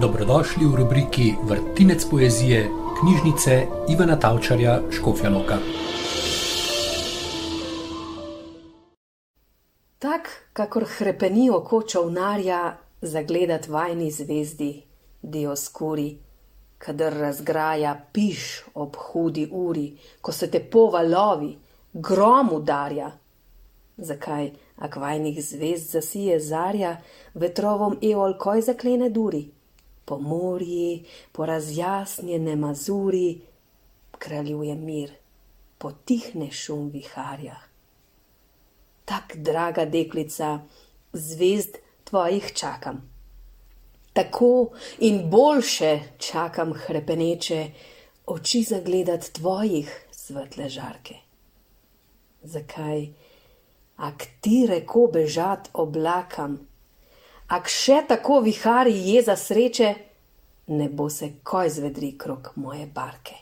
Dobrodošli v rubriki Vrtinec poezije knjižnice Ivana Tavčarja Škofja Loka. Tak, kakor hrepeni oko čovnarja, zagledat vajni zvezdi, Dioskuri, kadar razgraja piš ob hudi uri, ko se te po valovi, grom udarja. Zakaj, ak vajnih zvezd zasije zarja, vetrovom eol koj zaklene duri? Po morji, po razjasnjene mazuri, kraljuje mir, potihne šum viharja. Tak, draga deklica, zvezd tvojih čakam. Tako in boljše čakam hrepeneče, oči zagledat tvojih svetle žarke. Zakaj? Ak ti reko bežat oblakam, ak še tako vihari jeza sreče, ne bo se koj zvedri krok moje barke.